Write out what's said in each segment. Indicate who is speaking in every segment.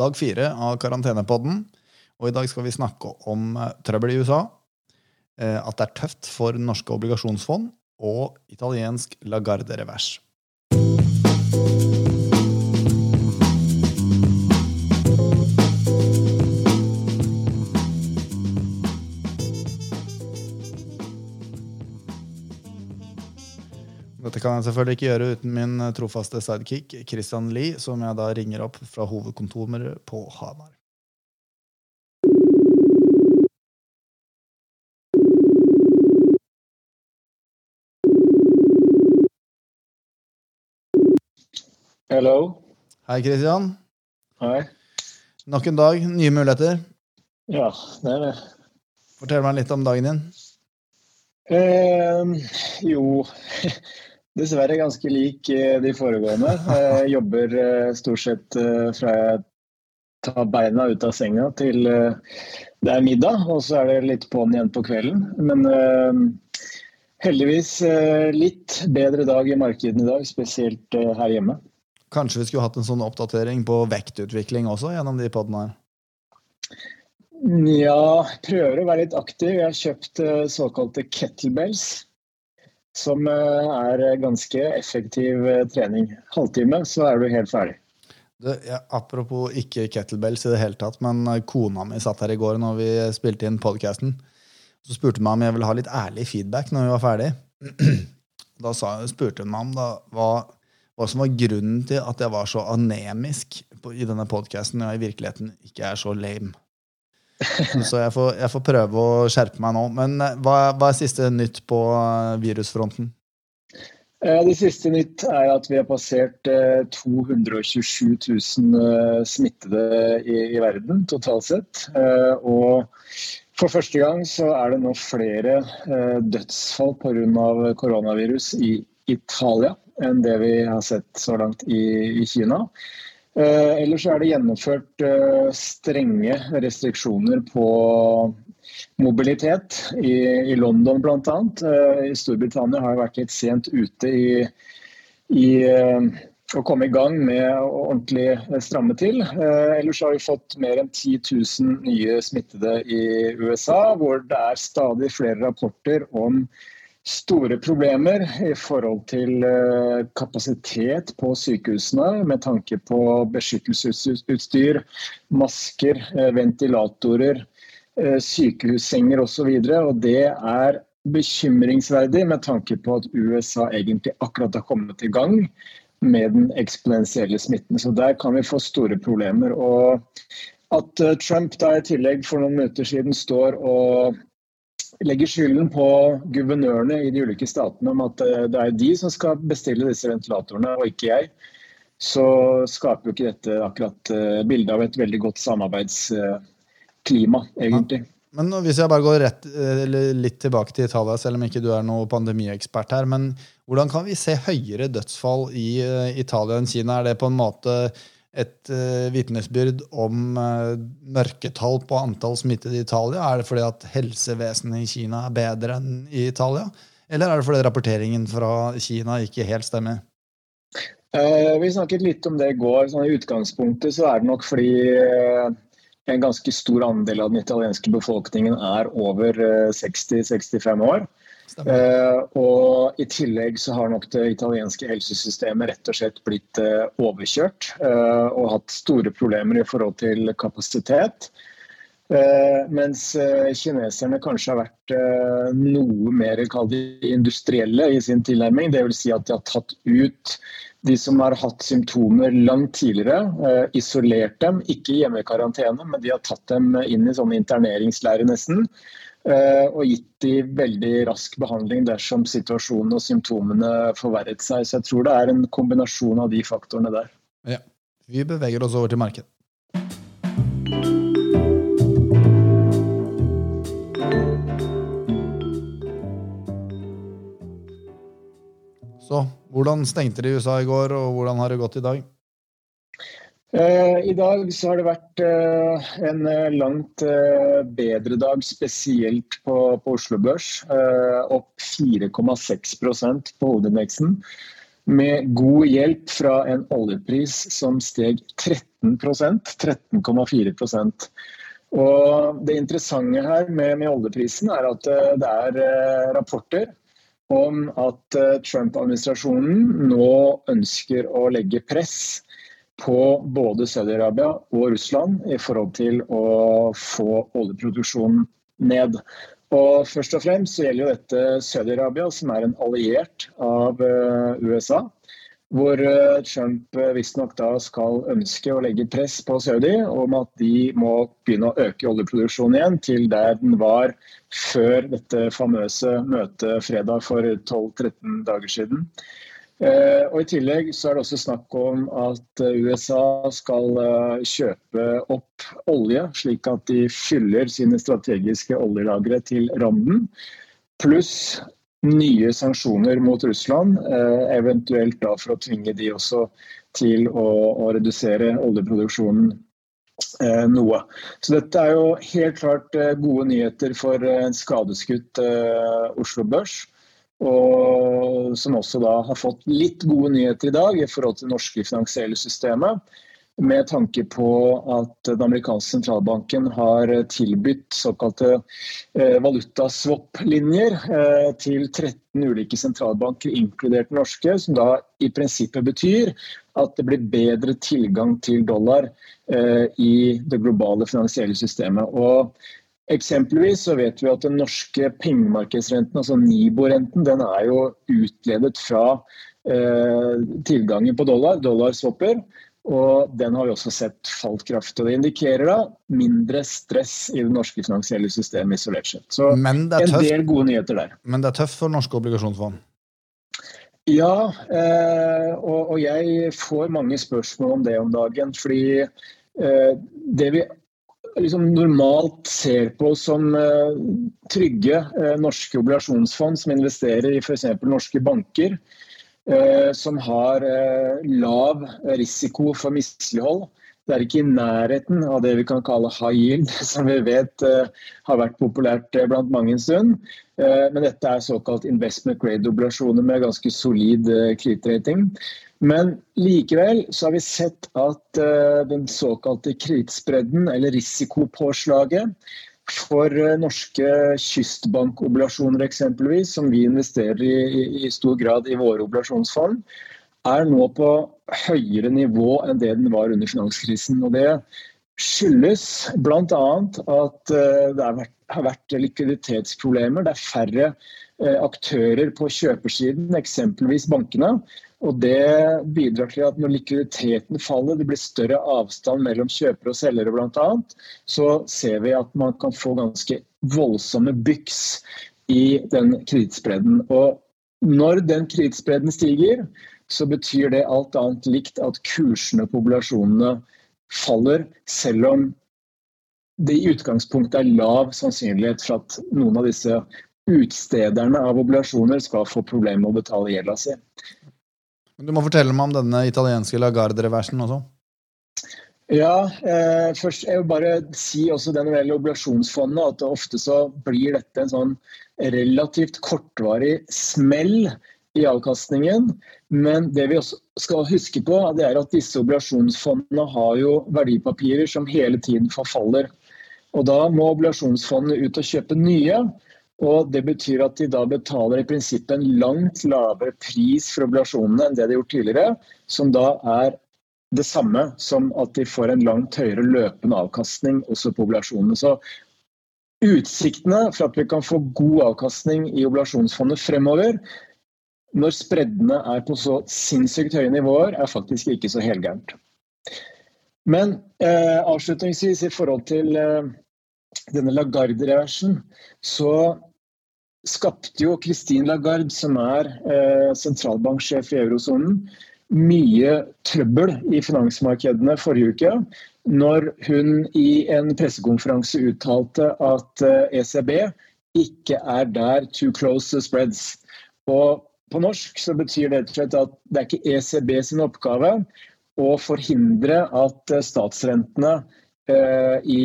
Speaker 1: dag fire av karantenepodden. Og i dag skal vi snakke om eh, trøbbel i USA. eh, At det er tøft for norske obligasjonsfond. Og italiensk Lagarde-revers. Dette kan jeg selvfølgelig ikke gjøre uten min eh, trofaste sidekick Christian Lie, som jeg da ringer opp fra hovedkontoret på Hamar.
Speaker 2: Hello.
Speaker 1: Hei, Christian.
Speaker 2: Hei.
Speaker 1: Nok en dag, nye muligheter.
Speaker 2: Ja, det er det.
Speaker 1: Fortell meg litt om dagen din.
Speaker 2: Eh, jo, dessverre ganske lik eh, de foregående. Jeg jobber eh, stort sett eh, fra jeg tar beina ut av senga til eh, det er middag, og så er det litt på'n igjen på kvelden. Men eh, heldigvis eh, litt bedre dag i markedene i dag, spesielt eh, her hjemme.
Speaker 1: Kanskje vi skulle hatt en sånn oppdatering på vektutvikling også gjennom de podene her.
Speaker 2: Ja, prøver å være litt aktiv. Jeg har kjøpt eh, såkalte kettlebells. Som eh, er ganske effektiv eh, trening. Halvtime, så er du helt ferdig.
Speaker 1: Det, ja, apropos ikke kettlebells i det hele tatt, men eh, kona mi satt her i går når vi spilte inn podkasten. Så spurte hun meg om jeg ville ha litt ærlig feedback når vi var ferdig. Da sa, spurte hun meg om da, hva, hva som var grunnen til at jeg var så anemisk på, i denne podkasten, når jeg i virkeligheten ikke er så lame. Så jeg får, jeg får prøve å skjerpe meg nå. Men eh, hva, hva er siste nytt på eh, virusfronten?
Speaker 2: Eh, Det siste nytt er at vi har passert eh, 227 000 eh, smittede i, i verden totalt sett. Og for første gang så er det nå flere dødsfall pga. koronavirus i Italia enn det vi har sett så langt i, i Kina. Eh, ellers er det gjennomført eh, strenge restriksjoner på mobilitet i, London bl.a. Eh, I Storbritannia har jeg vært litt sent ute i, i å komme i gang med å ordentlig stramme til. Ellers har vi fått mer enn 10 000 nye smittede i USA, hvor det er stadig flere rapporter om store problemer i forhold til eh, kapasitet på sykehusene med tanke på beskyttelsesutstyr, masker, eh, ventilatorer, eh, sykehussenger osv. Det er bekymringsverdig med tanke på at USA egentlig akkurat har kommet i gang med den eksponentielle smitten. Så der kan vi få store problemer. Og at Trump da i tillegg for noen minutter siden står og legger skylden på guvernørene i de ulike statene om at eh, det er de som skal bestille disse ventilatorene, og ikke jeg, så skaper jo ikke dette akkurat eh, bildet av et veldig godt samarbeidsklima, egentlig.
Speaker 1: Men hvis jeg bare går rett, litt tilbake til Italia, selv om ikke du er noen pandemiekspert her, men hvordan kan vi se høyere dødsfall i eh, Italia enn Kina? Er det på en måte et uh, vitnesbyrd om uh, mørketall på antall smittede i Italia? Er det fordi at helsevesenet i Kina er bedre enn i Italia? Eller er det fordi rapporteringen fra Kina ikke helt stemmer?
Speaker 2: Uh, vi snakket litt om det i går. Sånn, I utgangspunktet så er det nok fordi en ganske stor andel av den italienske befolkningen er over 60-65 år. Uh, og I tillegg så har nok det italienske helsesystemet rett og slett blitt uh, overkjørt uh, og hatt store problemer i forhold til kapasitet. mens kineserne kanskje har vært noe mer industrielle i sin tilnærming. Dvs. Si at de har tatt ut de som har hatt symptomer langt tidligere, isolert dem, ikke hjemme i karantene, men de har tatt dem inn i sånn interneringslære nesten. Og gitt de veldig rask behandling dersom situasjonen og symptomene forverret seg. Så jeg tror det er en kombinasjon av de faktorene der.
Speaker 1: Ja. Vi beveger oss over til markedet. Så hvordan stengte de i USA i går, og hvordan har det gått i dag?
Speaker 2: I dag så har det vært en langt bedre dag, spesielt på, på Oslo Børs. Opp 4,6% på hovedindeksen. med god hjelp fra en oljepris som steg 13% 13,4% og Det interessante her med, med, oljeprisen er at eh, det er eh, rapporter om at eh, Trump-administrasjonen nå ønsker å legge press på både Saudi-Arabia og Russland i forhold til å få oljeproduksjonen ned. Og først og fremst gjelder dette Saudi-Arabia, som er en alliert av USA. Hvor eh, Trump eh, visstnok da skal ønske å legge press på Saudi om at de må begynne å øke oljeproduksjonen igjen til der den var før dette famøse møtet fredag for 12-13 dager siden. Eh, og I tillegg så er det også snakk om at USA skal kjøpe opp olje, slik at de fyller sine strategiske oljelagre til randen. Pluss nye sanksjoner mot Russland, eh, eventuelt da for å tvinge de også til å, å redusere oljeproduksjonen eh, noe. Så dette er jo helt klart eh, gode nyheter for en skadeskutt Oslo Børs. Og som også da har fått litt gode nyheter i dag i forhold til det norske finansielle systemet med tanke på at den amerikanske sentralbanken har tilbudt såkalte eh, valutaswap-linjer eh, til 13 ulike sentralbanker, inkludert den norske, som da i prinsippet betyr at det blir bedre tilgang til dollar eh, i det globale finansielle systemet. Og Eksempelvis så vet vi at den norske pengemarkedsrenten, altså Nibo-renten, den er jo utledet fra eh, tilgangen på dollar, dollarswapper. Og den har vi også sett falt kraftig. Det indikerer da mindre stress i det norske finansielle systemet isolert sett. Så en del gode nyheter der.
Speaker 1: Men det er tøft for norske obligasjonsfond?
Speaker 2: Ja, eh, og, og, jeg får mange spørsmål om det om dagen. Fordi eh, det vi liksom normalt ser på som eh, trygge eh, norske obligasjonsfond som investerer i f.eks. norske banker, Eh, som har lav risiko for mislighold. Det er ikke i nærheten av det vi kan kalle high yield, som vi vet eh, har vært populært blant mange en stund. Men dette er såkalt investment grade-oblasjoner med ganske solid kredittrating. Men likevel så har vi sett at den såkalte kredittspredden, eller risikopåslaget, for eh, norske kystbankobligasjoner eksempelvis, som vi investerer i, i stor grad i våre obligasjonsfond, er nå på høyere nivå enn det den var under finanskrisen. Og det skyldes bl.a. at eh, det har vært likviditetsproblemer. Det er færre eh, aktører på kjøpersiden, eksempelvis bankene. Og Det bidrar til at når likviditeten faller, det blir større avstand mellom kjøpere og selgere bl.a., så ser vi at man kan få ganske voldsomme byks i den kredittspredden. Og når den kredittspredden stiger, så betyr det alt annet likt at kursene på populasjonene faller, selv om det i utgangspunktet er lav sannsynlighet for at noen av disse utstederne av obligasjoner skal få problemer med å betale gjelda si.
Speaker 1: Du må fortelle meg om denne italienske Lagarde-reversen også.
Speaker 2: Ja, eh, først jeg vil bare si også det når det gjelder obligasjonsfondet, at ofte så blir dette en sånn relativt kortvarig smell i avkastningen. Men det vi også skal huske på, det er at disse obligasjonsfondene har jo verdipapirer som hele tiden forfaller. Og da må obligasjonsfondene ut og kjøpe nye. Og Det betyr at de da betaler i prinsippet en langt lavere pris for obligasjonene enn det de har gjort tidligere, som da er det samme som at de får en langt høyere løpende avkastning også på obligasjonene. Så Utsiktene for at vi kan få god avkastning i obligasjonsfondet fremover, når spreddene er på så sinnssykt høye nivåer, er faktisk ikke så helgærent. Men eh, avslutningsvis i forhold til eh, denne Lagarde-reversen, så skapte jo Christine Lagarde, som er eh, sentralbanksjef i eurosonen, mye trøbbel i finansmarkedene forrige uke. Når hun i en pressekonferanse uttalte at eh, ECB ikke er der to close the spreads. Og på norsk så betyr det at det er ikke ECB sin oppgave å forhindre at eh, statsrentene eh, i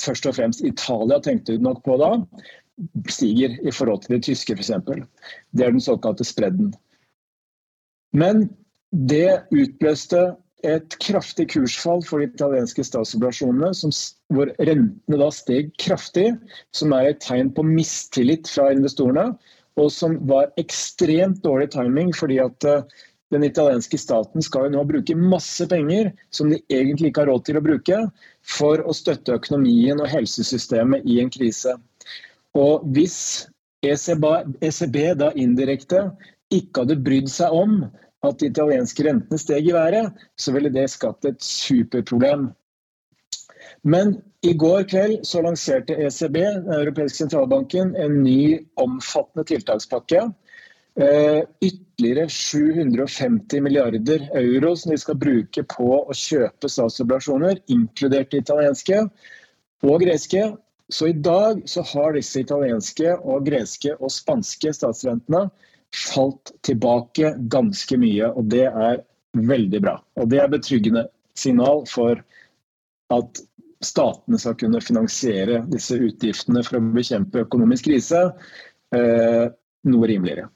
Speaker 2: først og fremst Italia tenkte du nok på da, stiger i forhold til de tyske f.eks. Det er den såkalte spredden. Men det utløste et kraftig kursfall for de italienske statsobligasjonene, hvor rentene da steg kraftig, som er et tegn på mistillit fra investorene, og som var ekstremt dårlig timing fordi at eh, den italienske staten skal jo nå bruke masse penger som de egentlig ikke har råd til å bruke, for å støtte økonomien og helsesystemet i en krise. Og hvis ECB, ECB da indirekte ikke hadde brydd seg om at de italienske rentene steg i været, så ville det skapt et superproblem. Men i går kveld så lanserte ECB, den europeiske sentralbanken, en ny omfattende tiltakspakke. Uh, ytterligere 750 milliarder euro som de skal bruke på å kjøpe statsobligasjoner, inkludert de italienske og greske. Så i dag så har disse italienske, og greske og spanske statsrentene falt tilbake ganske mye, og det er veldig bra. Og det er betryggende signal for at statene skal kunne finansiere disse utgiftene for å bekjempe økonomisk krise eh, noe rimeligere.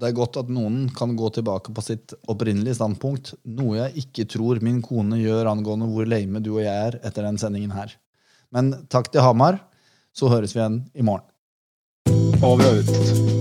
Speaker 1: Det er godt at noen kan gå tilbake på sitt opprinnelige standpunkt, noe jeg ikke tror min kone gjør angående hvor lame du og jeg er etter den sendingen her. Men takk til Hamar, så høres vi igjen i morgen.
Speaker 2: Over og ut.